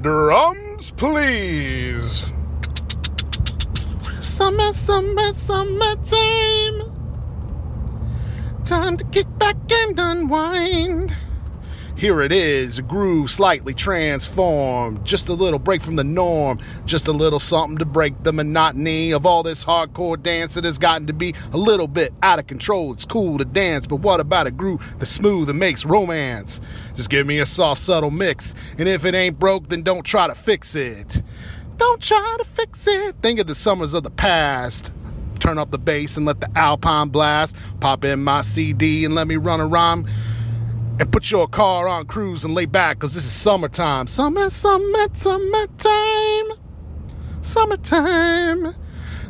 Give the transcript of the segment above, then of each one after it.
Drums, please. Summer, summer, summertime. Time to kick back and unwind. Here it is, a groove slightly transformed. Just a little break from the norm. Just a little something to break the monotony of all this hardcore dance that has gotten to be a little bit out of control. It's cool to dance, but what about a groove that's smooth and makes romance? Just give me a soft, subtle mix. And if it ain't broke, then don't try to fix it. Don't try to fix it. Think of the summers of the past. Turn up the bass and let the alpine blast. Pop in my CD and let me run a rhyme and put your car on cruise and lay back because this is summertime. Summer, summer, summertime. Summertime.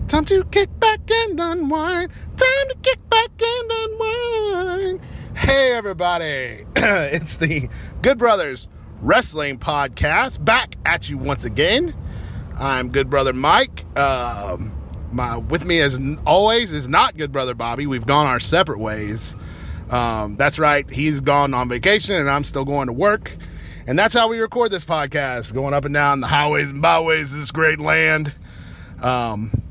Time to kick back and unwind. Time to kick back and unwind. Hey, everybody. it's the Good Brothers Wrestling Podcast back at you once again. I'm Good Brother Mike. Um, my with me as always is not Good Brother Bobby. We've gone our separate ways. Um, that's right. He's gone on vacation and I'm still going to work. And that's how we record this podcast, going up and down the highways and byways of this great land. Um,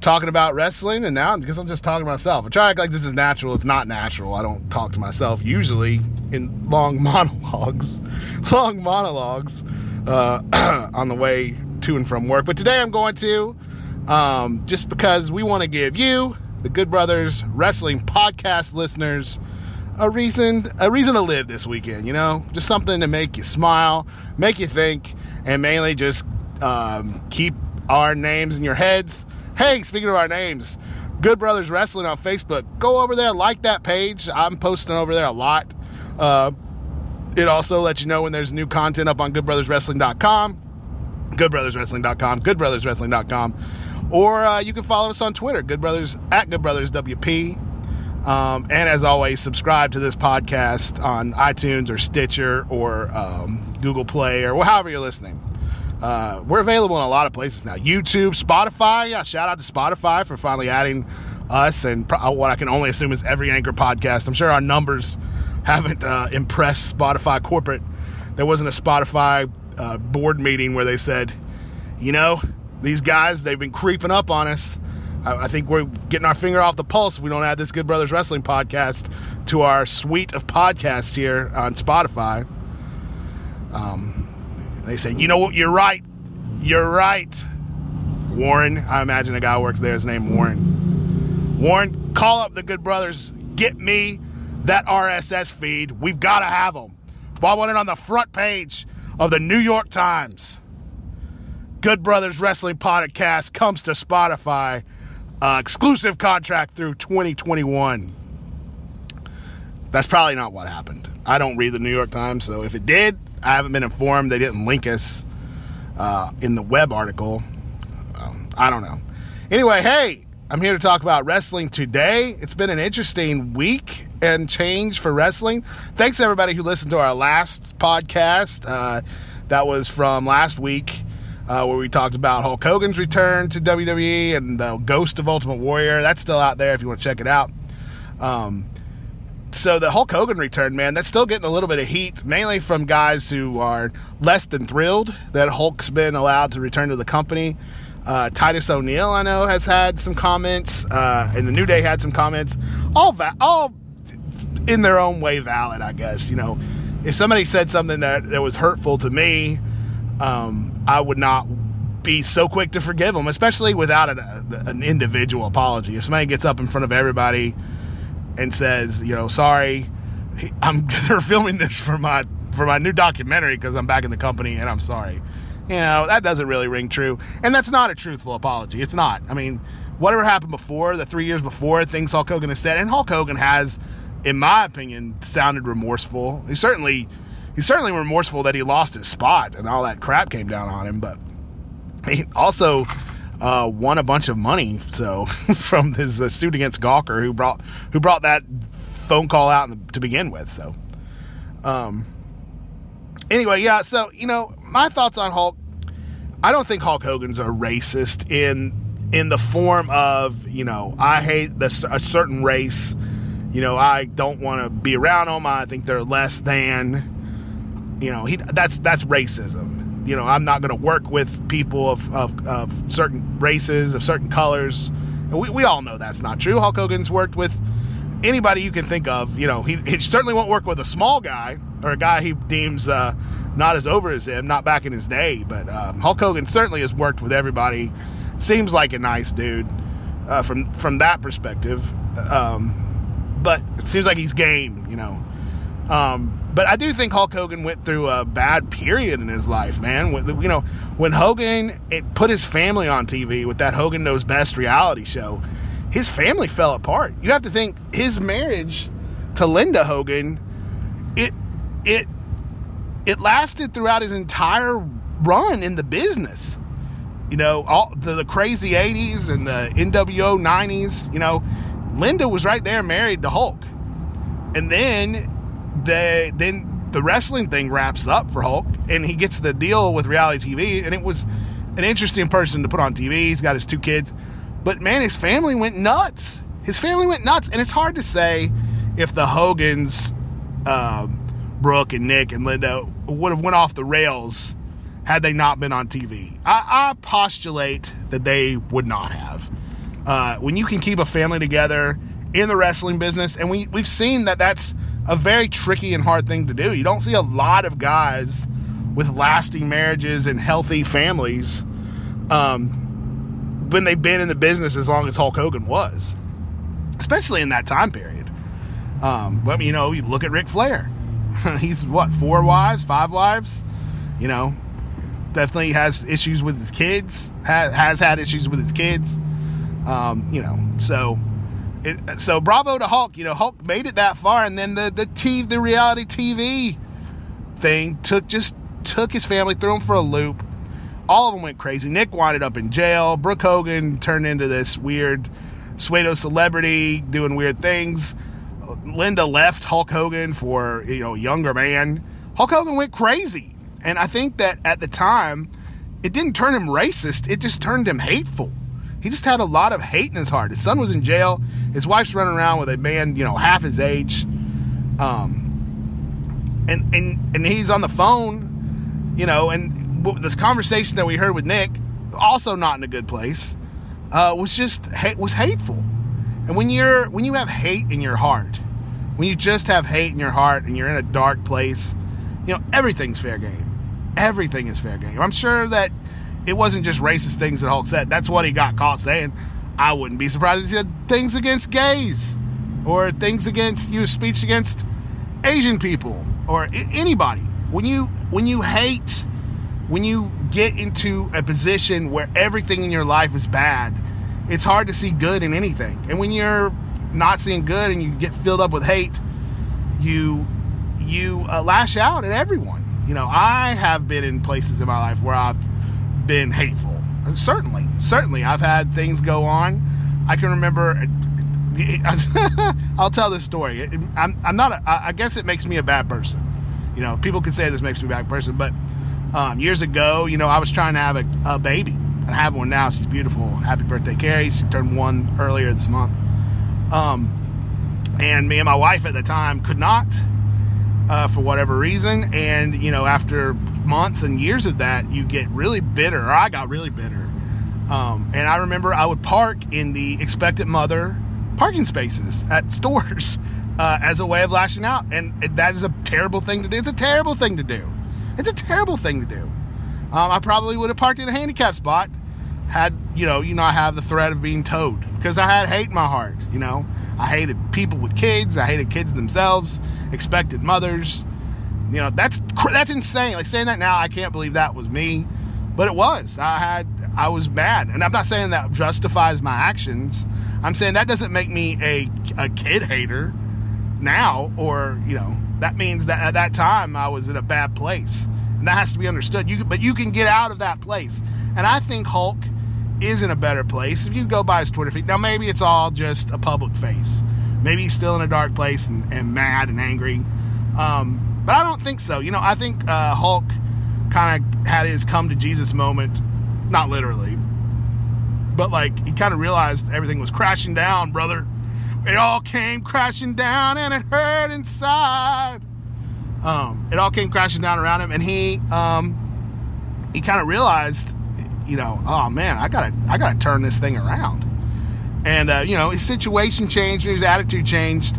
talking about wrestling, and now because I'm just talking to myself. I try to act like this is natural. It's not natural. I don't talk to myself usually in long monologues, long monologues uh, on the way to and from work. But today I'm going to, um, just because we want to give you, the Good Brothers Wrestling Podcast listeners, a reason a reason to live this weekend. You know, just something to make you smile, make you think, and mainly just um, keep our names in your heads. Hey, speaking of our names, Good Brothers Wrestling on Facebook. Go over there, like that page. I'm posting over there a lot. Uh, it also lets you know when there's new content up on GoodBrothersWrestling.com, GoodBrothersWrestling.com, GoodBrothersWrestling.com, or uh, you can follow us on Twitter, Good Brothers at Good Brothers WP. Um, and as always, subscribe to this podcast on iTunes or Stitcher or um, Google Play or however you're listening. Uh, we're available in a lot of places now. YouTube, Spotify. Yeah, shout out to Spotify for finally adding us and pro- what I can only assume is every Anchor podcast. I'm sure our numbers haven't uh, impressed Spotify corporate. There wasn't a Spotify uh, board meeting where they said, you know, these guys, they've been creeping up on us. I, I think we're getting our finger off the pulse if we don't add this Good Brothers Wrestling podcast to our suite of podcasts here on Spotify. Um, they said, you know what, you're right. You're right. Warren, I imagine a guy works there, his name Warren. Warren, call up the Good Brothers. Get me that RSS feed. We've got to have them. I want it on the front page of the New York Times. Good Brothers Wrestling Podcast comes to Spotify. Uh, exclusive contract through 2021. That's probably not what happened. I don't read the New York Times, so if it did, I haven't been informed. They didn't link us uh, in the web article. Um, I don't know. Anyway, hey, I'm here to talk about wrestling today. It's been an interesting week and change for wrestling. Thanks everybody who listened to our last podcast. Uh, that was from last week. Uh, where we talked about Hulk Hogan's return to WWE and the Ghost of Ultimate Warrior. That's still out there if you want to check it out. Um, so the Hulk Hogan return, man, that's still getting a little bit of heat, mainly from guys who are less than thrilled that Hulk's been allowed to return to the company. Uh, Titus O'Neil, I know, has had some comments, uh, and the New Day had some comments. All va- all in their own way valid, I guess. You know, if somebody said something that, that was hurtful to me, um, I would not be so quick to forgive them, especially without an, uh, an individual apology. If somebody gets up in front of everybody and says, you know, sorry, I'm they're filming this for my for my new documentary because I'm back in the company and I'm sorry. You know, that doesn't really ring true. And that's not a truthful apology. It's not. I mean, whatever happened before, the three years before, things Hulk Hogan has said, and Hulk Hogan has, in my opinion, sounded remorseful. He certainly he's certainly remorseful that he lost his spot and all that crap came down on him, but he also uh, won a bunch of money. So from his uh, suit against Gawker, who brought who brought that phone call out to begin with. So, um, anyway, yeah. So you know, my thoughts on Hulk. I don't think Hulk Hogan's a racist in in the form of you know I hate this a certain race. You know, I don't want to be around them. I think they're less than. You know, he that's that's racism you know, I'm not going to work with people of, of, of, certain races, of certain colors. We, we all know that's not true. Hulk Hogan's worked with anybody you can think of. You know, he, he certainly won't work with a small guy or a guy he deems uh, not as over as him, not back in his day. But um, Hulk Hogan certainly has worked with everybody. Seems like a nice dude uh, from from that perspective. Um, but it seems like he's game, you know. Um, but I do think Hulk Hogan went through a bad period in his life, man. You know, when Hogan it put his family on TV with that Hogan Knows Best reality show, his family fell apart. You have to think his marriage to Linda Hogan, it it it lasted throughout his entire run in the business. You know, all the, the crazy 80s and the NWO 90s, you know, Linda was right there married to Hulk. And then they then the wrestling thing wraps up for Hulk, and he gets the deal with reality TV, and it was an interesting person to put on TV. He's got his two kids, but man, his family went nuts. His family went nuts, and it's hard to say if the Hogans, um, Brooke and Nick and Linda would have went off the rails had they not been on TV. I, I postulate that they would not have. Uh, when you can keep a family together in the wrestling business, and we we've seen that that's a very tricky and hard thing to do. You don't see a lot of guys with lasting marriages and healthy families um, when they've been in the business as long as Hulk Hogan was, especially in that time period. Um, but you know, you look at Ric Flair. He's what four wives, five wives. You know, definitely has issues with his kids. Has, has had issues with his kids. Um, you know, so it, so bravo to Hulk. You know, Hulk made it that far, and then the the TV, the reality TV thing took just took his family, threw him for a loop. All of them went crazy. Nick wound up in jail. Brooke Hogan turned into this weird pseudo celebrity, doing weird things. Linda left Hulk Hogan for you know younger man. Hulk Hogan went crazy, and I think that at the time, it didn't turn him racist. It just turned him hateful. He just had a lot of hate in his heart. His son was in jail. His wife's running around with a man, you know, half his age. Um, and and and he's on the phone, you know, and this conversation that we heard with Nick, also not in a good place, uh, was just was hateful. And when you're when you have hate in your heart, when you just have hate in your heart and you're in a dark place, you know, everything's fair game. Everything is fair game. I'm sure that it wasn't just racist things that Hulk said. That's what he got caught saying. I wouldn't be surprised if he said things against gays or things against you speech against Asian people or anybody. When you when you hate, when you get into a position where everything in your life is bad, it's hard to see good in anything. And when you're not seeing good and you get filled up with hate, you you uh, lash out at everyone. You know, I have been in places in my life where I've been hateful. Certainly, certainly, I've had things go on. I can remember. I'll tell this story. I'm, I'm not. A, I guess it makes me a bad person. You know, people could say this makes me a bad person, but um, years ago, you know, I was trying to have a, a baby. I have one now. She's beautiful. Happy birthday, Carrie. She turned one earlier this month. Um, and me and my wife at the time could not uh, for whatever reason. And, you know, after months and years of that, you get really bitter, or I got really bitter. Um, and I remember I would park in the expectant mother parking spaces at stores uh, as a way of lashing out. And that is a terrible thing to do. It's a terrible thing to do. It's a terrible thing to do. Um, I probably would have parked in a handicap spot had, you know, you not have the threat of being towed because I had hate in my heart, you know. I hated people with kids. I hated kids themselves, expected mothers. You know, that's that's insane. Like saying that now, I can't believe that was me, but it was. I had I was mad, and I'm not saying that justifies my actions. I'm saying that doesn't make me a a kid hater now, or you know, that means that at that time I was in a bad place, and that has to be understood. You but you can get out of that place, and I think Hulk is in a better place if you go by his Twitter feed. Now, maybe it's all just a public face. Maybe he's still in a dark place and, and mad and angry. Um, but I don't think so. You know, I think uh, Hulk kind of had his come to Jesus moment, not literally, but like he kind of realized everything was crashing down, brother. It all came crashing down and it hurt inside. Um, it all came crashing down around him, and he um, he kind of realized, you know, oh man, I gotta I gotta turn this thing around. And uh, you know, his situation changed, his attitude changed,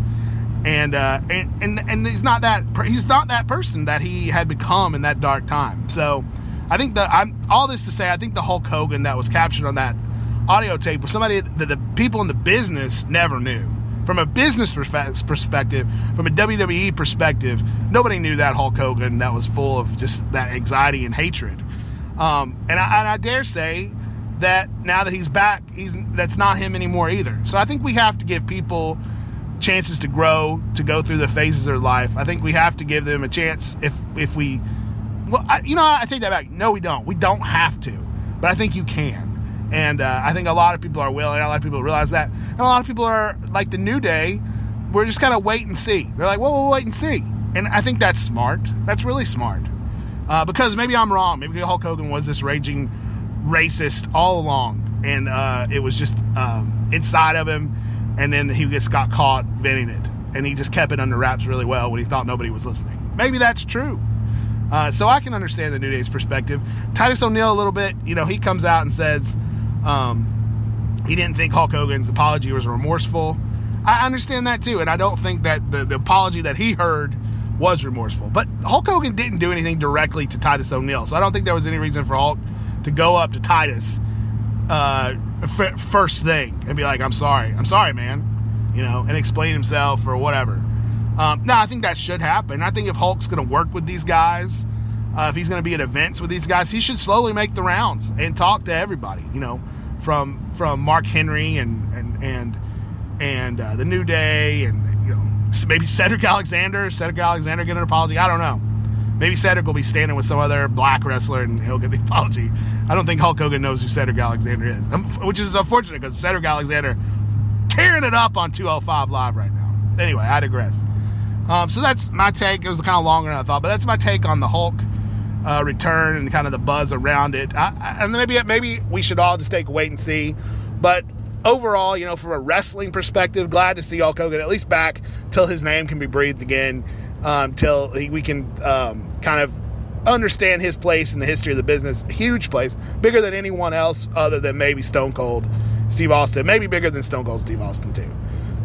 and uh, and and and he's not that he's not that person that he had become in that dark time. So, I think the I'm all this to say, I think the Hulk Hogan that was captured on that audio tape was somebody that the people in the business never knew. From a business perspective, from a WWE perspective, nobody knew that Hulk Hogan that was full of just that anxiety and hatred. Um, and, I, and I dare say that now that he's back, he's that's not him anymore either. So I think we have to give people chances to grow, to go through the phases of their life. I think we have to give them a chance if if we well, I, you know, I take that back. No, we don't. We don't have to, but I think you can. And uh, I think a lot of people are willing. A lot of people realize that, and a lot of people are like the New Day. We're just kind of wait and see. They're like, well, we'll wait and see. And I think that's smart. That's really smart. Uh, because maybe I'm wrong. Maybe Hulk Hogan was this raging racist all along, and uh, it was just um, inside of him. And then he just got caught venting it, and he just kept it under wraps really well when he thought nobody was listening. Maybe that's true. Uh, so I can understand the New Day's perspective. Titus O'Neil, a little bit, you know, he comes out and says um, he didn't think Hulk Hogan's apology was remorseful. I understand that too, and I don't think that the, the apology that he heard was remorseful. But Hulk Hogan didn't do anything directly to Titus O'Neil, so I don't think there was any reason for Hulk to go up to Titus uh, f- first thing and be like, "I'm sorry, I'm sorry, man," you know, and explain himself or whatever. Um, no, I think that should happen. I think if Hulk's going to work with these guys, uh, if he's going to be at events with these guys, he should slowly make the rounds and talk to everybody. You know, from from Mark Henry and and and and uh, the New Day and you know maybe Cedric Alexander. Cedric Alexander get an apology. I don't know. Maybe Cedric will be standing with some other black wrestler and he'll get the apology. I don't think Hulk Hogan knows who Cedric Alexander is, which is unfortunate because Cedric Alexander tearing it up on 205 Live right now. Anyway, I digress. Um, so that's my take. It was kind of longer than I thought, but that's my take on the Hulk uh, return and kind of the buzz around it. I, I, and maybe maybe we should all just take a wait and see. But overall, you know, from a wrestling perspective, glad to see Hulk Hogan at least back till his name can be breathed again, um, till he, we can um, kind of understand his place in the history of the business. Huge place, bigger than anyone else other than maybe Stone Cold Steve Austin, maybe bigger than Stone Cold Steve Austin too,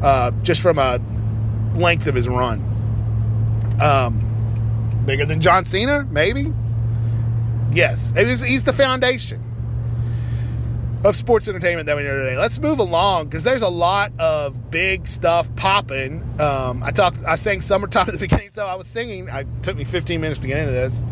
uh, just from a length of his run. Um, bigger than John Cena, maybe. Yes, he's the foundation of sports entertainment that we know today. Let's move along because there's a lot of big stuff popping. Um, I talked, I sang "Summertime" at the beginning, so I was singing. It took me 15 minutes to get into this,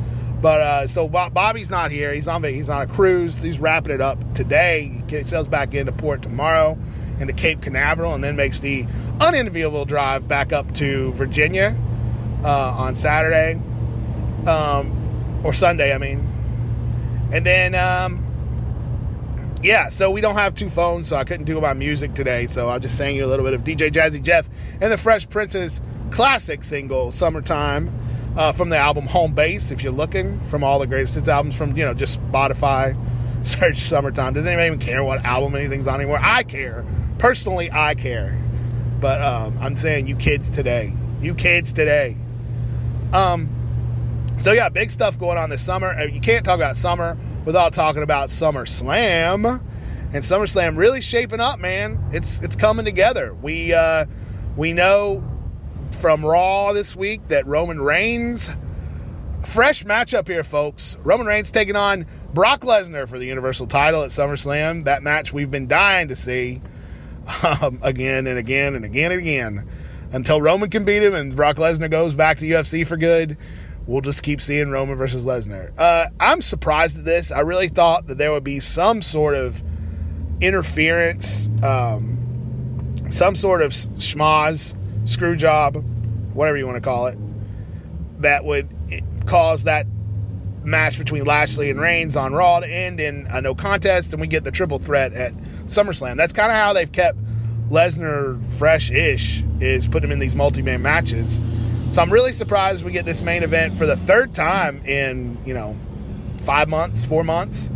but uh, so Bobby's not here. He's on he's on a cruise. He's wrapping it up today. He sails back into port tomorrow into Cape Canaveral, and then makes the unenviable drive back up to Virginia uh, on Saturday um, or Sunday. I mean, and then, um, yeah, so we don't have two phones, so I couldn't do my music today. So I'm just saying you a little bit of DJ Jazzy Jeff and the Fresh Prince's classic single, Summertime, uh, from the album Home Base. If you're looking from all the greatest hits albums from, you know, just Spotify, search Summertime. Doesn't anybody even care what album anything's on anymore? I care. Personally, I care. But um, I'm saying you kids today. You kids today. Um, so yeah, big stuff going on this summer. Uh, you can't talk about summer without talking about Summer Slam. And SummerSlam really shaping up, man. It's it's coming together. We uh, we know from Raw this week that Roman Reigns, fresh matchup here, folks. Roman Reigns taking on Brock Lesnar for the Universal title at SummerSlam. That match we've been dying to see um, again and again and again and again until Roman can beat him and Brock Lesnar goes back to UFC for good we'll just keep seeing Roman versus Lesnar. Uh, I'm surprised at this. I really thought that there would be some sort of interference, um, some sort of schmoz, screw job, whatever you want to call it, that would cause that match between Lashley and Reigns on Raw to end in a no contest, and we get the triple threat at SummerSlam. That's kind of how they've kept Lesnar fresh-ish, is put him in these multi-man matches so I'm really surprised we get this main event for the third time in, you know, five months, four months.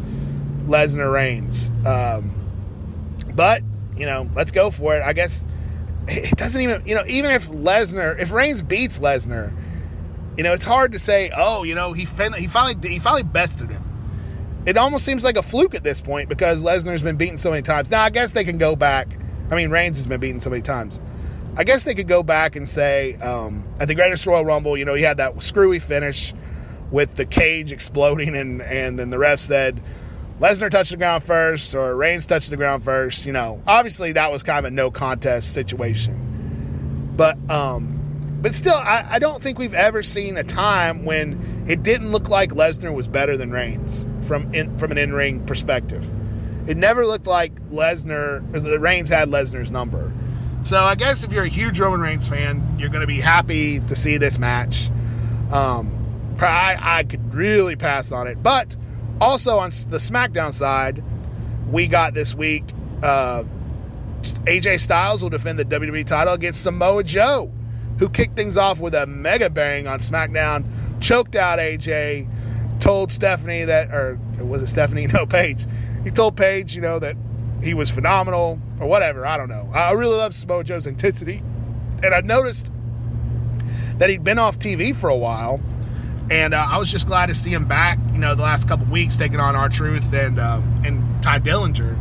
Lesnar Reigns. Um, but, you know, let's go for it. I guess it doesn't even, you know, even if Lesnar, if Reigns beats Lesnar, you know, it's hard to say, oh, you know, he finally, he finally, he finally bested him. it almost seems like a fluke at this point because Lesnar's been beaten so many times. Now, I guess they can go back. I mean, Reigns has been beaten so many times. I guess they could go back and say um, at the Greatest Royal Rumble, you know, he had that screwy finish with the cage exploding, and and then the ref said Lesnar touched the ground first or Reigns touched the ground first. You know, obviously that was kind of a no contest situation, but um, but still, I, I don't think we've ever seen a time when it didn't look like Lesnar was better than Reigns from in, from an in ring perspective. It never looked like Lesnar, the Reigns had Lesnar's number. So I guess if you're a huge Roman Reigns fan, you're going to be happy to see this match. Um, I, I could really pass on it. But also on the SmackDown side, we got this week uh, AJ Styles will defend the WWE title against Samoa Joe, who kicked things off with a mega bang on SmackDown, choked out AJ, told Stephanie that, or was it Stephanie? No, Paige. He told Paige, you know, that he was phenomenal or whatever. I don't know. I really love Samoa Joe's intensity. And I noticed that he'd been off TV for a while. And uh, I was just glad to see him back, you know, the last couple weeks taking on R-Truth and uh, and Tye Dillinger.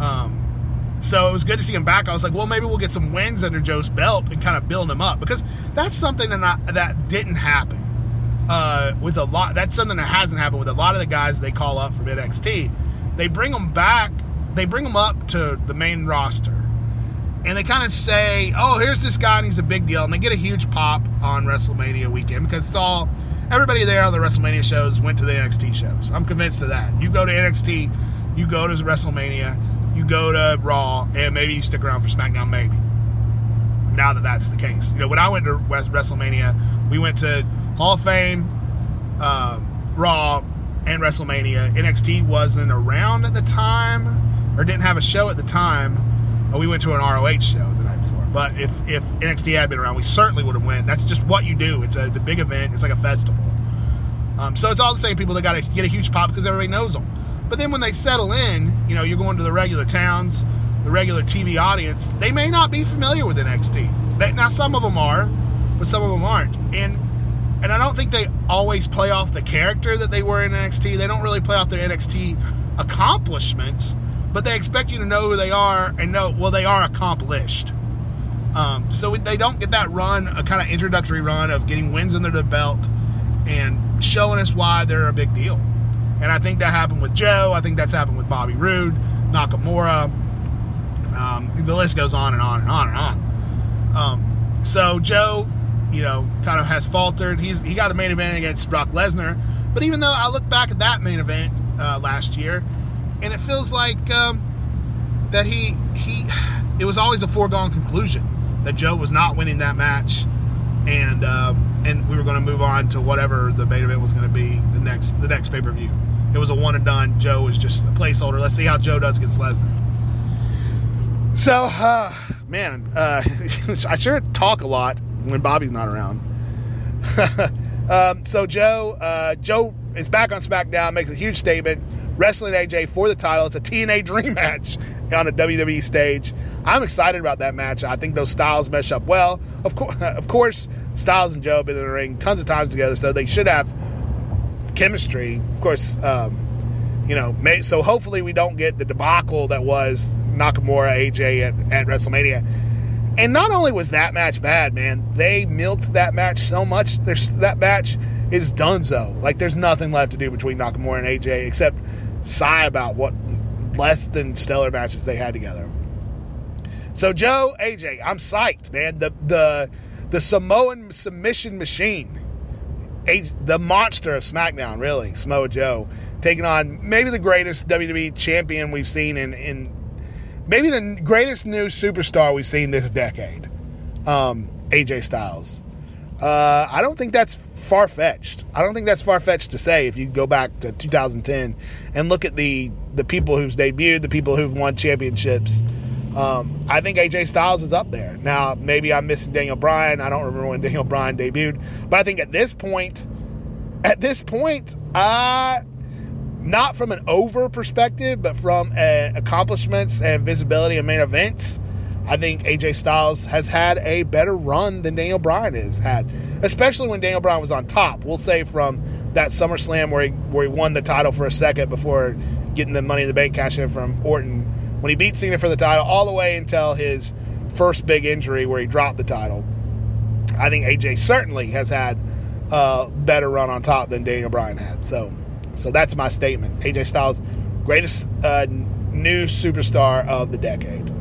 Um, so it was good to see him back. I was like, well, maybe we'll get some wins under Joe's belt and kind of build him up because that's something that, not, that didn't happen uh, with a lot. That's something that hasn't happened with a lot of the guys they call up from NXT. They bring them back they bring him up to the main roster and they kind of say, "Oh, here's this guy, and he's a big deal," and they get a huge pop on WrestleMania weekend because it's all everybody there on the WrestleMania shows went to the NXT shows. I'm convinced of that. You go to NXT, you go to WrestleMania, you go to Raw, and maybe you stick around for SmackDown, maybe. Now that that's the case, you know, when I went to WrestleMania, we went to Hall of Fame, uh, Raw, and WrestleMania. NXT wasn't around at the time or didn't have a show at the time. Uh, we went to an ROH show the night before. But if if NXT had been around, we certainly would have went. That's just what you do. It's a the big event. It's like a festival. Um, so it's all the same people that got to get a huge pop because everybody knows them. But then when they settle in, you know, you're going to the regular towns, the regular TV audience. They may not be familiar with NXT. They, now some of them are, but some of them aren't. And and I don't think they always play off the character that they were in NXT. They don't really play off their NXT accomplishments but they expect you to know who they are and know, well, they are accomplished. Um, so they don't get that run, a kind of introductory run of getting wins under the belt and showing us why they're a big deal. And I think that happened with Joe. I think that's happened with Bobby Roode, Nakamura. Um, the list goes on and on and on and on. Um, so Joe, you know, kind of has faltered. He's he got a main event against Brock Lesnar, but even though I look back at that main event uh, last year, and it feels like um, that he he it was always a foregone conclusion that Joe was not winning that match, and uh, and we were going to move on to whatever the main event was going to be the next the next pay per view. It was a one and done. Joe was just a placeholder. Let's see how Joe does against Lesnar. So, uh, man, uh, I sure talk a lot when Bobby's not around. um, so Joe, uh, Joe is back on SmackDown, makes a huge statement wrestling AJ for the title. It's a TNA Dream match on a WWE stage. I'm excited about that match. I think those styles mesh up well. Of course, of course, Styles and Joe have been in the ring tons of times together, so they should have chemistry. Of course, um, you know, may, so hopefully we don't get the debacle that was Nakamura AJ at, at WrestleMania. And not only was that match bad, man, they milked that match so much. There's that match is donezo. Like there's nothing left to do between Nakamura and AJ except sigh about what less than stellar matches they had together. So Joe, AJ, I'm psyched, man. The the the Samoan submission machine, the monster of SmackDown, really, Samoa Joe, taking on maybe the greatest WWE champion we've seen in in maybe the greatest new superstar we've seen this decade, um, AJ Styles. Uh, I don't think that's far fetched. I don't think that's far fetched to say if you go back to 2010 and look at the the people who's debuted, the people who've won championships. Um, I think AJ Styles is up there. Now, maybe I'm missing Daniel Bryan. I don't remember when Daniel Bryan debuted, but I think at this point, at this point, uh, not from an over perspective, but from uh, accomplishments and visibility and main events, I think AJ Styles has had a better run than Daniel Bryan has had, especially when Daniel Bryan was on top. We'll say from that SummerSlam where he where he won the title for a second before getting the Money in the Bank cash in from Orton. When he beat Cena for the title, all the way until his first big injury where he dropped the title. I think AJ certainly has had a better run on top than Daniel Bryan had. So, so that's my statement. AJ Styles, greatest uh, new superstar of the decade.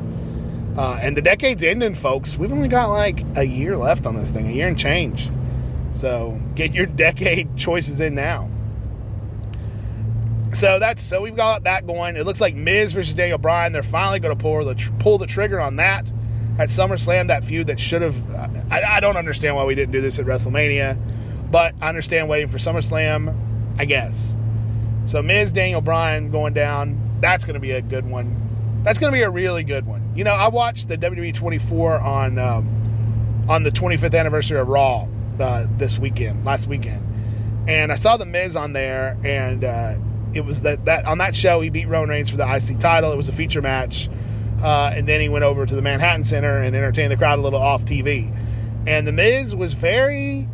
Uh, and the decade's ending, folks. We've only got like a year left on this thing, a year and change. So get your decade choices in now. So that's so we've got that going. It looks like Miz versus Daniel Bryan. They're finally going to pull the pull the trigger on that at SummerSlam. That feud that should have. I, I don't understand why we didn't do this at WrestleMania, but I understand waiting for SummerSlam. I guess. So Miz Daniel Bryan going down. That's going to be a good one. That's going to be a really good one. You know, I watched the WWE 24 on um, on the 25th anniversary of Raw uh, this weekend, last weekend, and I saw the Miz on there, and uh, it was that that on that show he beat Roman Reigns for the IC title. It was a feature match, uh, and then he went over to the Manhattan Center and entertained the crowd a little off TV. And the Miz was very,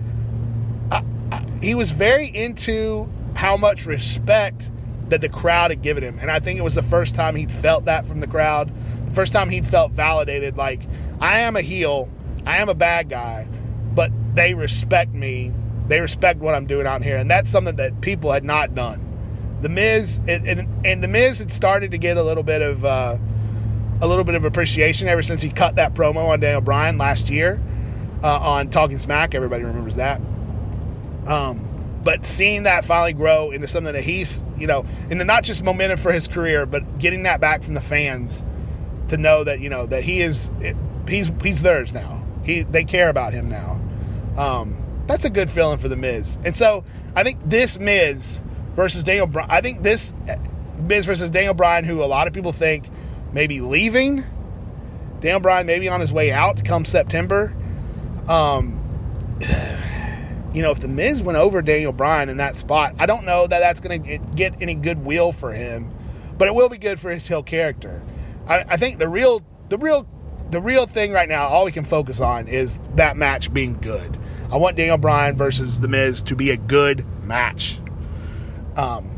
uh, uh, he was very into how much respect that the crowd had given him, and I think it was the first time he'd felt that from the crowd. The first time he'd felt validated, like I am a heel, I am a bad guy, but they respect me. They respect what I'm doing out here, and that's something that people had not done. The Miz and, and, the Miz had started to get a little bit of uh, a little bit of appreciation ever since he cut that promo on Daniel Bryan last year uh, on Talking Smack. Everybody remembers that. Um, but seeing that finally grow into something that he's, you know, into not just momentum for his career, but getting that back from the fans to know that you know that he is he's he's theirs now. He they care about him now. Um, that's a good feeling for the Miz. And so I think this Miz versus Daniel Bryan. I think this Miz versus Daniel Bryan, who a lot of people think maybe leaving. Daniel Bryan maybe on his way out come September. Um, you know, if the Miz went over Daniel Bryan in that spot, I don't know that that's going to get any goodwill for him, but it will be good for his heel character. I, I think the real, the real, the real thing right now, all we can focus on is that match being good. I want Daniel Bryan versus the Miz to be a good match. Um,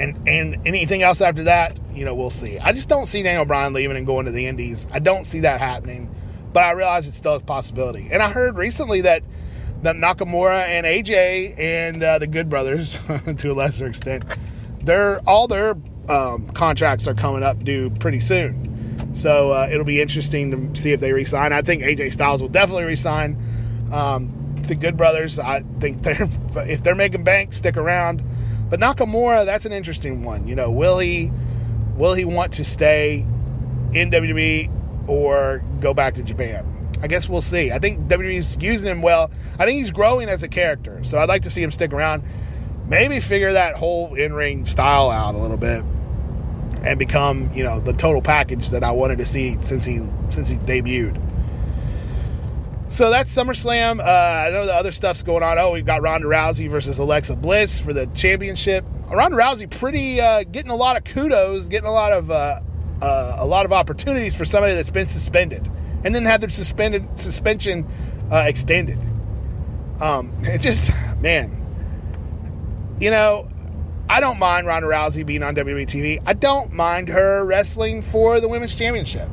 and and anything else after that, you know, we'll see. I just don't see Daniel Bryan leaving and going to the Indies. I don't see that happening, but I realize it's still a possibility. And I heard recently that that Nakamura and AJ and uh, the Good Brothers, to a lesser extent, they're all their um, contracts are coming up due pretty soon. So uh, it'll be interesting to see if they resign. I think AJ Styles will definitely resign. Um, the Good Brothers, I think they're if they're making bank, stick around. But Nakamura, that's an interesting one. You know, will he will he want to stay in WWE or go back to Japan? I guess we'll see. I think WWE's using him well. I think he's growing as a character, so I'd like to see him stick around. Maybe figure that whole in-ring style out a little bit and become, you know, the total package that I wanted to see since he since he debuted. So that's SummerSlam. Uh, I know the other stuff's going on. Oh, we've got Ronda Rousey versus Alexa Bliss for the championship. Ronda Rousey pretty uh, getting a lot of kudos, getting a lot of uh, uh a lot of opportunities for somebody that's been suspended and then had their suspended suspension uh, extended. Um, it just man, you know, I don't mind Ronda Rousey being on WWE TV. I don't mind her wrestling for the women's championship.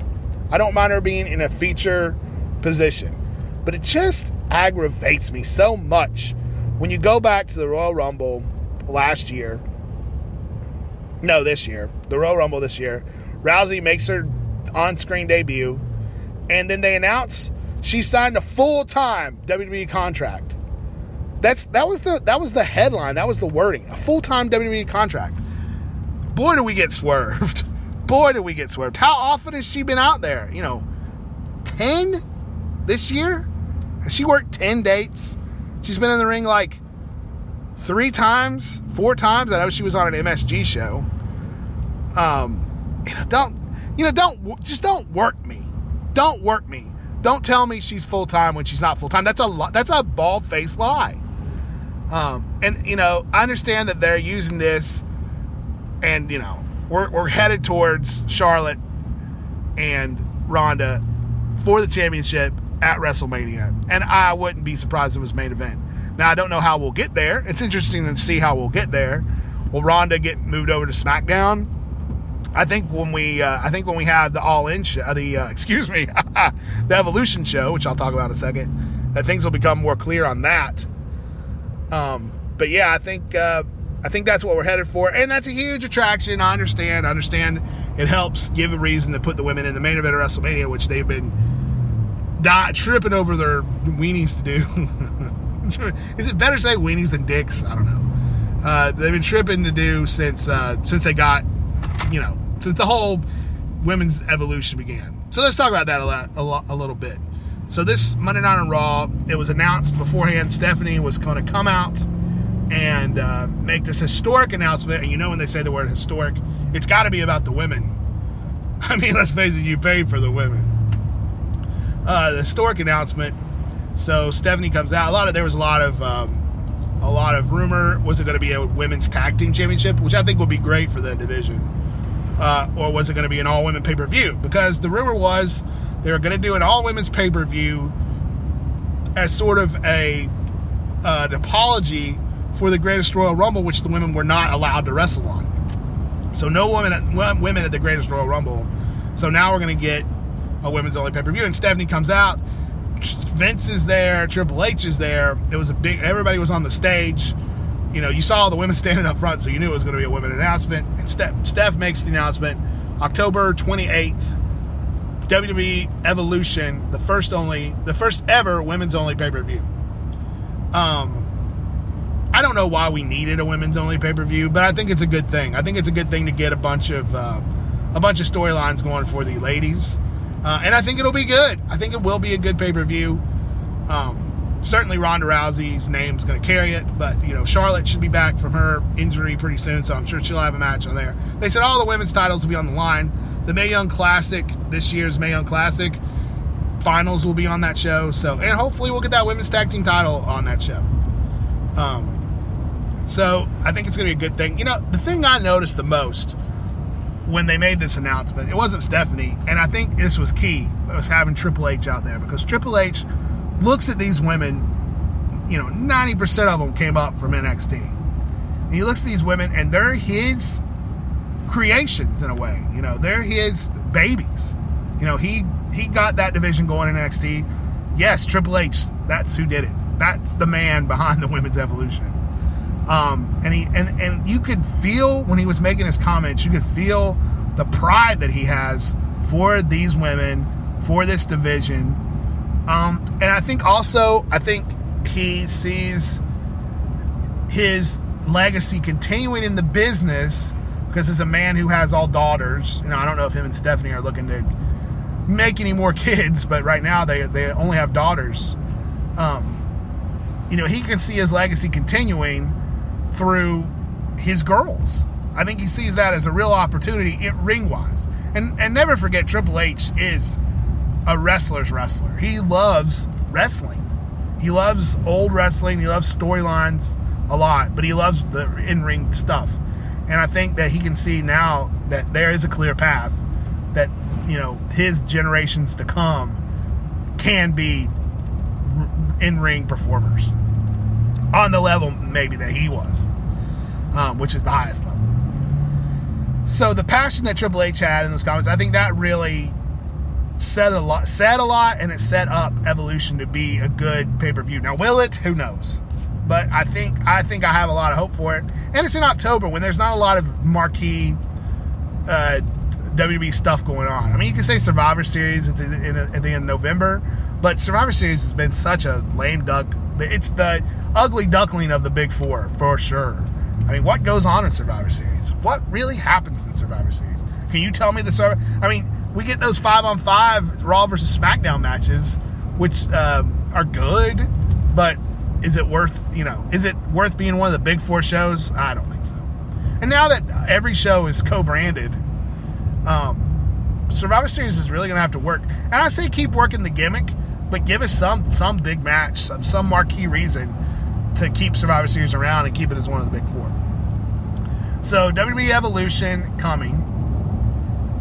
I don't mind her being in a feature position. But it just aggravates me so much when you go back to the Royal Rumble last year. No, this year. The Royal Rumble this year. Rousey makes her on screen debut, and then they announce she signed a full time WWE contract. That's that was the that was the headline. That was the wording. A full time WWE contract. Boy, do we get swerved. Boy, do we get swerved. How often has she been out there? You know, ten this year. Has she worked 10 dates? She's been in the ring like three times, four times. I know she was on an MSG show. Um, you know, don't, you know, don't, just don't work me. Don't work me. Don't tell me she's full time when she's not full time. That's a that's a bald faced lie. Um, and you know, I understand that they're using this, and you know, we're we're headed towards Charlotte and Ronda for the championship at WrestleMania, and I wouldn't be surprised if it was main event. Now I don't know how we'll get there. It's interesting to see how we'll get there. Will Ronda get moved over to SmackDown? I think when we, uh, I think when we have the All In show, the uh, excuse me, the Evolution show, which I'll talk about in a second, that things will become more clear on that. Um, but yeah, I think uh, I think that's what we're headed for, and that's a huge attraction. I understand. I understand. It helps give a reason to put the women in the main event of WrestleMania, which they've been not tripping over their weenies to do. Is it better to say weenies than dicks? I don't know. Uh, they've been tripping to do since uh, since they got, you know, since the whole women's evolution began. So let's talk about that a, lot, a, lot, a little bit. So this Monday Night on Raw, it was announced beforehand. Stephanie was going to come out and uh, make this historic announcement. And you know when they say the word historic, it's got to be about the women. I mean, let's face it, you paid for the women. Uh, the historic announcement. So Stephanie comes out. A lot of there was a lot of um, a lot of rumor. Was it going to be a women's tag team championship, which I think would be great for the division, uh, or was it going to be an all women pay per view? Because the rumor was they were going to do an all women's pay per view as sort of a uh, an apology for the Greatest Royal Rumble, which the women were not allowed to wrestle on. So no women at, women at the Greatest Royal Rumble. So now we're going to get a women's only pay per view. And Stephanie comes out. Vince is there. Triple H is there. It was a big. Everybody was on the stage. You know, you saw all the women standing up front, so you knew it was going to be a women announcement. And Steph, Steph makes the announcement October 28th. WWE Evolution, the first only, the first ever women's only pay per view. Um, I don't know why we needed a women's only pay per view, but I think it's a good thing. I think it's a good thing to get a bunch of uh, a bunch of storylines going for the ladies. Uh, and I think it'll be good. I think it will be a good pay per view. Um, certainly, Ronda Rousey's name's going to carry it, but you know Charlotte should be back from her injury pretty soon, so I'm sure she'll have a match on there. They said all the women's titles will be on the line. The May Young Classic, this year's May Young Classic finals will be on that show. So, and hopefully we'll get that women's tag team title on that show. Um, so I think it's going to be a good thing. You know, the thing I noticed the most when they made this announcement, it wasn't Stephanie, and I think this was key. It was having Triple H out there because Triple H looks at these women. You know, ninety percent of them came up from NXT. And he looks at these women, and they're his creations in a way. You know, they're his babies. You know, he he got that division going in NXT. Yes, Triple H, that's who did it. That's the man behind the women's evolution. Um, and he and and you could feel when he was making his comments, you could feel the pride that he has for these women, for this division. Um, and I think also, I think he sees his legacy continuing in the business because as a man who has all daughters, you know, I don't know if him and Stephanie are looking to make any more kids, but right now they they only have daughters. Um, you know, he can see his legacy continuing through his girls. I think he sees that as a real opportunity ring wise. And and never forget Triple H is a wrestler's wrestler. He loves wrestling. He loves old wrestling. He loves storylines a lot, but he loves the in-ring stuff. And I think that he can see now that there is a clear path that, you know, his generations to come can be in-ring performers on the level maybe that he was, um, which is the highest level. So the passion that Triple H had in those comments, I think that really said a lot, said a lot, and it set up Evolution to be a good pay per view. Now, will it? Who knows? But I think I think I have a lot of hope for it, and it's in October when there's not a lot of marquee uh, WB stuff going on. I mean, you can say Survivor Series at the, in, at the end of November, but Survivor Series has been such a lame duck. It's the ugly duckling of the big four for sure. I mean, what goes on in Survivor Series? What really happens in Survivor Series? Can you tell me the Survivor? I mean, we get those five on five Raw versus SmackDown matches, which um, are good, but is it worth you know? Is it worth being one of the big four shows? I don't think so. And now that every show is co-branded, um, Survivor Series is really going to have to work. And I say keep working the gimmick, but give us some some big match, some, some marquee reason to keep Survivor Series around and keep it as one of the big four. So WWE Evolution coming,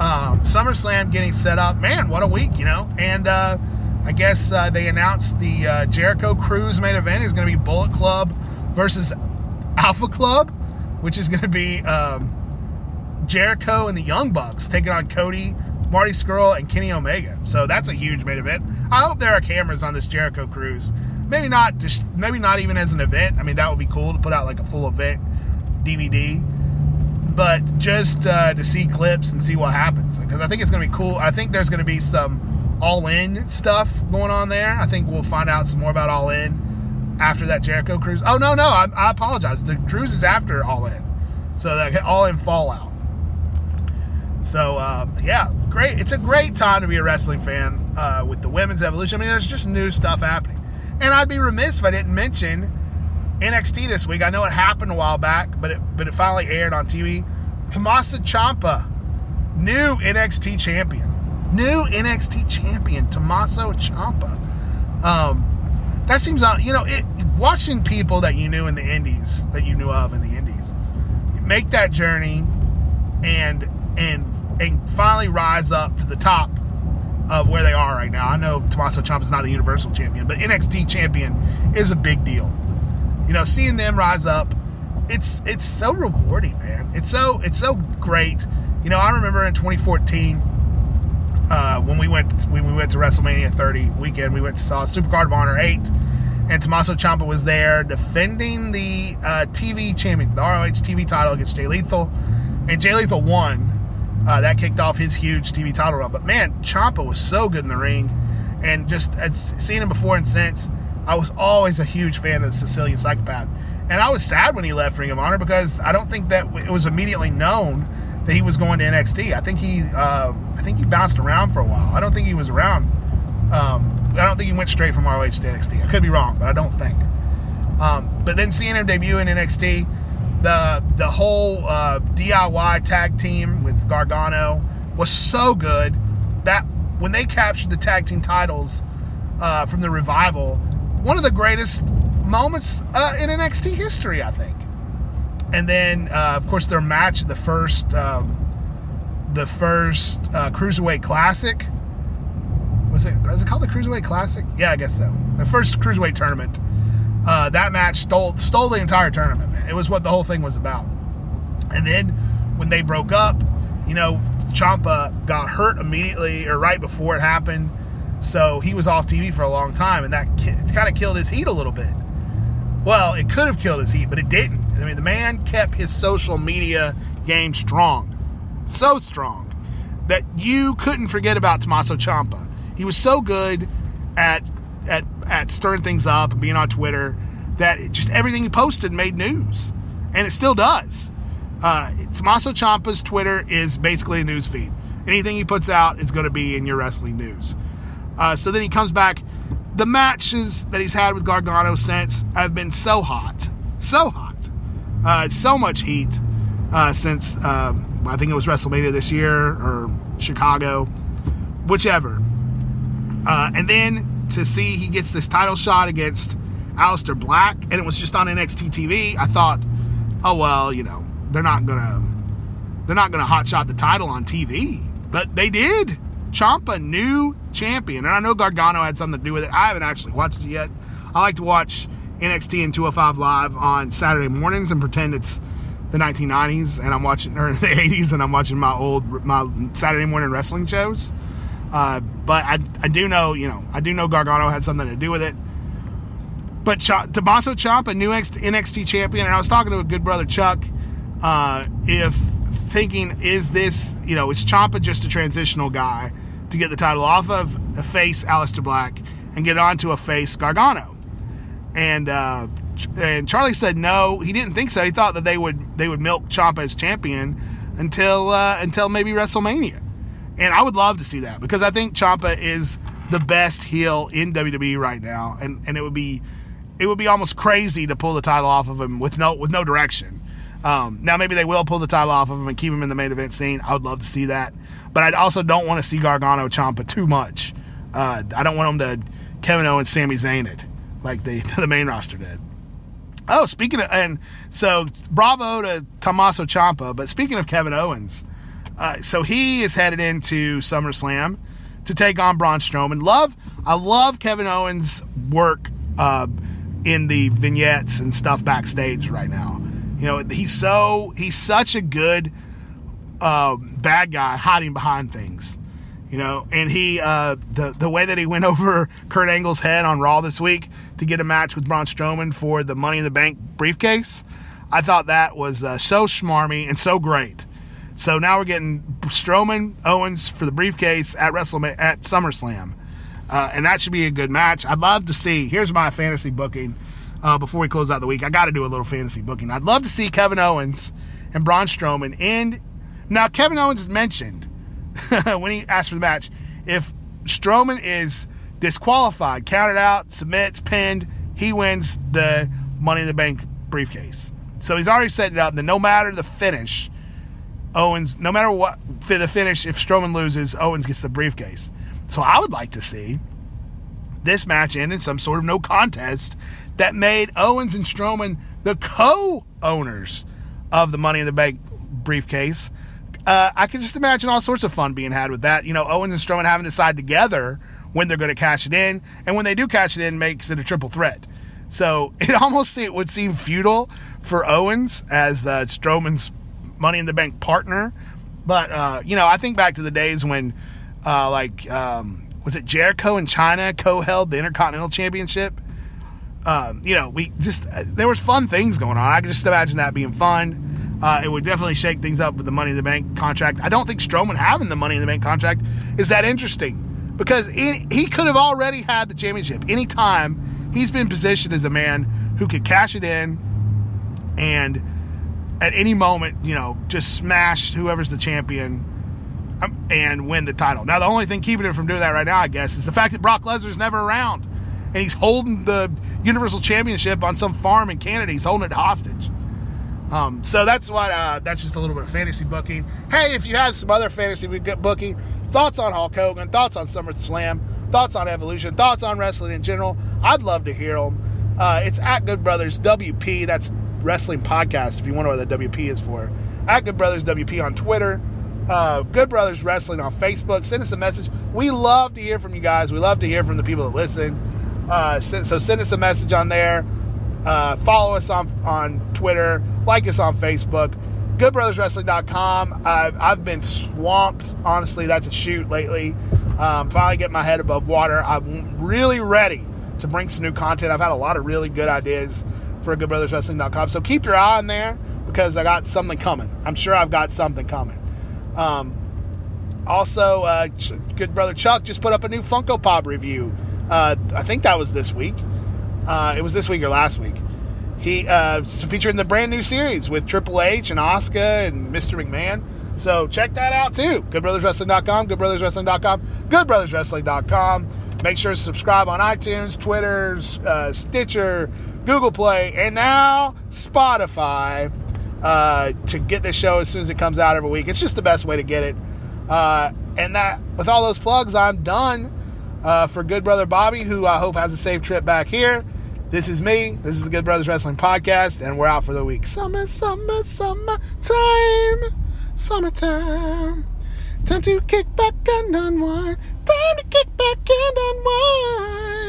um, SummerSlam getting set up. Man, what a week, you know! And uh, I guess uh, they announced the uh, Jericho Cruise main event is going to be Bullet Club versus Alpha Club, which is going to be um, Jericho and the Young Bucks taking on Cody, Marty Scurll, and Kenny Omega. So that's a huge main event. I hope there are cameras on this Jericho Cruise. Maybe not just maybe not even as an event. I mean that would be cool to put out like a full event DVD but just uh, to see clips and see what happens because I think it's going to be cool. I think there's going to be some all in stuff going on there. I think we'll find out some more about all in after that Jericho cruise. Oh no, no, I, I apologize. The cruise is after all in, so that all in Fallout. So uh, yeah, great. It's a great time to be a wrestling fan uh, with the women's evolution. I mean, there's just new stuff happening, and I'd be remiss if I didn't mention NXT this week. I know it happened a while back, but it but it finally aired on TV. Tommaso Ciampa, new NXT champion. New NXT champion, Tommaso Ciampa. Um, that seems uh, you know it, watching people that you knew in the indies that you knew of in the indies make that journey and and and finally rise up to the top of where they are right now. I know Tommaso Ciampa is not the Universal Champion, but NXT Champion is a big deal. You know, seeing them rise up, it's it's so rewarding, man. It's so it's so great. You know, I remember in 2014 uh, when we went when we went to WrestleMania 30 weekend, we went to saw Supercard of Honor 8, and Tommaso Ciampa was there defending the uh, TV champion, the ROH TV title against Jay Lethal, and Jay Lethal won. Uh, that kicked off his huge TV title run. But man, Ciampa was so good in the ring, and just I'd seen him before and since. I was always a huge fan of the Sicilian Psychopath. And I was sad when he left Ring of Honor because I don't think that it was immediately known that he was going to NXT. I think he, uh, I think he bounced around for a while. I don't think he was around. Um, I don't think he went straight from ROH to NXT. I could be wrong, but I don't think. Um, but then seeing him debut in NXT, the the whole uh, DIY tag team with Gargano was so good that when they captured the tag team titles uh, from the revival, one of the greatest moments uh, in NXT history, I think. And then, uh, of course, their match, the first, um, the first uh, cruiserweight classic. Was it? Was it called the cruiserweight classic? Yeah, I guess so. The first cruiserweight tournament. Uh, that match stole stole the entire tournament. Man. It was what the whole thing was about. And then when they broke up, you know, Ciampa got hurt immediately or right before it happened so he was off TV for a long time, and that it's kind of killed his heat a little bit. Well, it could have killed his heat, but it didn't. I mean, the man kept his social media game strong, so strong that you couldn't forget about Tommaso Ciampa. He was so good at at at stirring things up and being on Twitter that just everything he posted made news, and it still does. Uh, Tommaso Ciampa's Twitter is basically a news feed. Anything he puts out is going to be in your wrestling news. Uh, so then he comes back. The matches that he's had with Gargano since have been so hot, so hot, uh, so much heat uh, since um, I think it was WrestleMania this year or Chicago, whichever. Uh, and then to see he gets this title shot against Aleister Black, and it was just on NXT TV. I thought, oh well, you know, they're not gonna they're not gonna hotshot the title on TV, but they did. Ciampa new champion. And I know Gargano had something to do with it. I haven't actually watched it yet. I like to watch NXT and 205 Live on Saturday mornings and pretend it's the 1990s and I'm watching, or the 80s and I'm watching my old, my Saturday morning wrestling shows. Uh, but I, I do know, you know, I do know Gargano had something to do with it. But Ch- Tommaso Ciampa, new NXT champion, and I was talking to a good brother Chuck, uh, if thinking, is this, you know, is Ciampa just a transitional guy? To get the title off of a face Aleister Black and get onto a face Gargano. And uh, and Charlie said no, he didn't think so. He thought that they would they would milk Ciampa as champion until uh, until maybe WrestleMania. And I would love to see that because I think Ciampa is the best heel in WWE right now, and and it would be it would be almost crazy to pull the title off of him with no with no direction. Um, now maybe they will pull the title off of him and keep him in the main event scene. I would love to see that. But I also don't want to see Gargano Ciampa too much. Uh, I don't want him to Kevin Owens, Sami Zayn it like the the main roster did. Oh, speaking of, and so bravo to Tommaso Ciampa. But speaking of Kevin Owens, uh, so he is headed into SummerSlam to take on Braun Strowman. Love, I love Kevin Owens' work uh, in the vignettes and stuff backstage right now. You know, he's so he's such a good uh, bad guy hiding behind things. You know, and he uh, the the way that he went over Kurt Angle's head on Raw this week to get a match with Braun Strowman for the Money in the Bank briefcase, I thought that was uh, so smarmy and so great. So now we're getting Strowman Owens for the briefcase at WrestleMania at SummerSlam, uh, and that should be a good match. I'd love to see. Here's my fantasy booking. Uh, before we close out the week, I got to do a little fantasy booking. I'd love to see Kevin Owens and Braun Strowman. And now Kevin Owens mentioned when he asked for the match if Strowman is disqualified, counted out, submits, pinned, he wins the Money in the Bank briefcase. So he's already set it up that no matter the finish, Owens, no matter what for the finish, if Strowman loses, Owens gets the briefcase. So I would like to see this match end in some sort of no contest that made Owens and Strowman the co-owners of the Money in the Bank briefcase. Uh, I can just imagine all sorts of fun being had with that. You know, Owens and Strowman having to decide together when they're going to cash it in, and when they do cash it in, makes it a triple threat. So it almost it would seem futile for Owens as uh, Strowman's Money in the Bank partner. But, uh, you know, I think back to the days when, uh, like, um, was it Jericho and Chyna co held the Intercontinental Championship? Um, you know, we just, uh, there was fun things going on. I can just imagine that being fun. Uh, it would definitely shake things up with the Money in the Bank contract. I don't think Strowman having the Money in the Bank contract is that interesting because he, could have already had the championship anytime he's been positioned as a man who could cash it in and at any moment, you know, just smash whoever's the champion um, and win the title. Now, the only thing keeping him from doing that right now, I guess, is the fact that Brock Lesnar's never around. And he's holding the Universal Championship on some farm in Canada. He's holding it hostage. Um, so that's what, uh, that's just a little bit of fantasy booking. Hey, if you have some other fantasy booking, thoughts on Hulk Hogan, thoughts on SummerSlam, thoughts on Evolution, thoughts on wrestling in general, I'd love to hear them. Uh, it's at Good Brothers WP. That's Wrestling Podcast, if you wonder what the WP is for. At Good Brothers WP on Twitter. Uh, Good Brothers Wrestling on Facebook. Send us a message. We love to hear from you guys. We love to hear from the people that listen. Uh, so send us a message on there. Uh, follow us on, on Twitter. Like us on Facebook. GoodBrothersWrestling.com. I've, I've been swamped. Honestly, that's a shoot lately. Um, finally get my head above water. I'm really ready to bring some new content. I've had a lot of really good ideas for goodbrotherswrestling.com. So keep your eye on there because I got something coming. I'm sure I've got something coming. Um, also, uh, good brother Chuck just put up a new Funko Pop review. Uh, I think that was this week. Uh, it was this week or last week. He uh, featured in the brand new series with Triple H and Oscar and Mr. McMahon. So check that out too. GoodBrothersWrestling.com, GoodBrothersWrestling.com, GoodBrothersWrestling.com. Make sure to subscribe on iTunes, Twitter, uh, Stitcher, Google Play, and now Spotify uh, to get this show as soon as it comes out every week. It's just the best way to get it. Uh, and that, with all those plugs, I'm done. Uh, for Good Brother Bobby, who I hope has a safe trip back here. This is me. This is the Good Brothers Wrestling Podcast, and we're out for the week. Summer, summer, summer time. Summertime. Time to kick back and unwind. Time to kick back and unwind.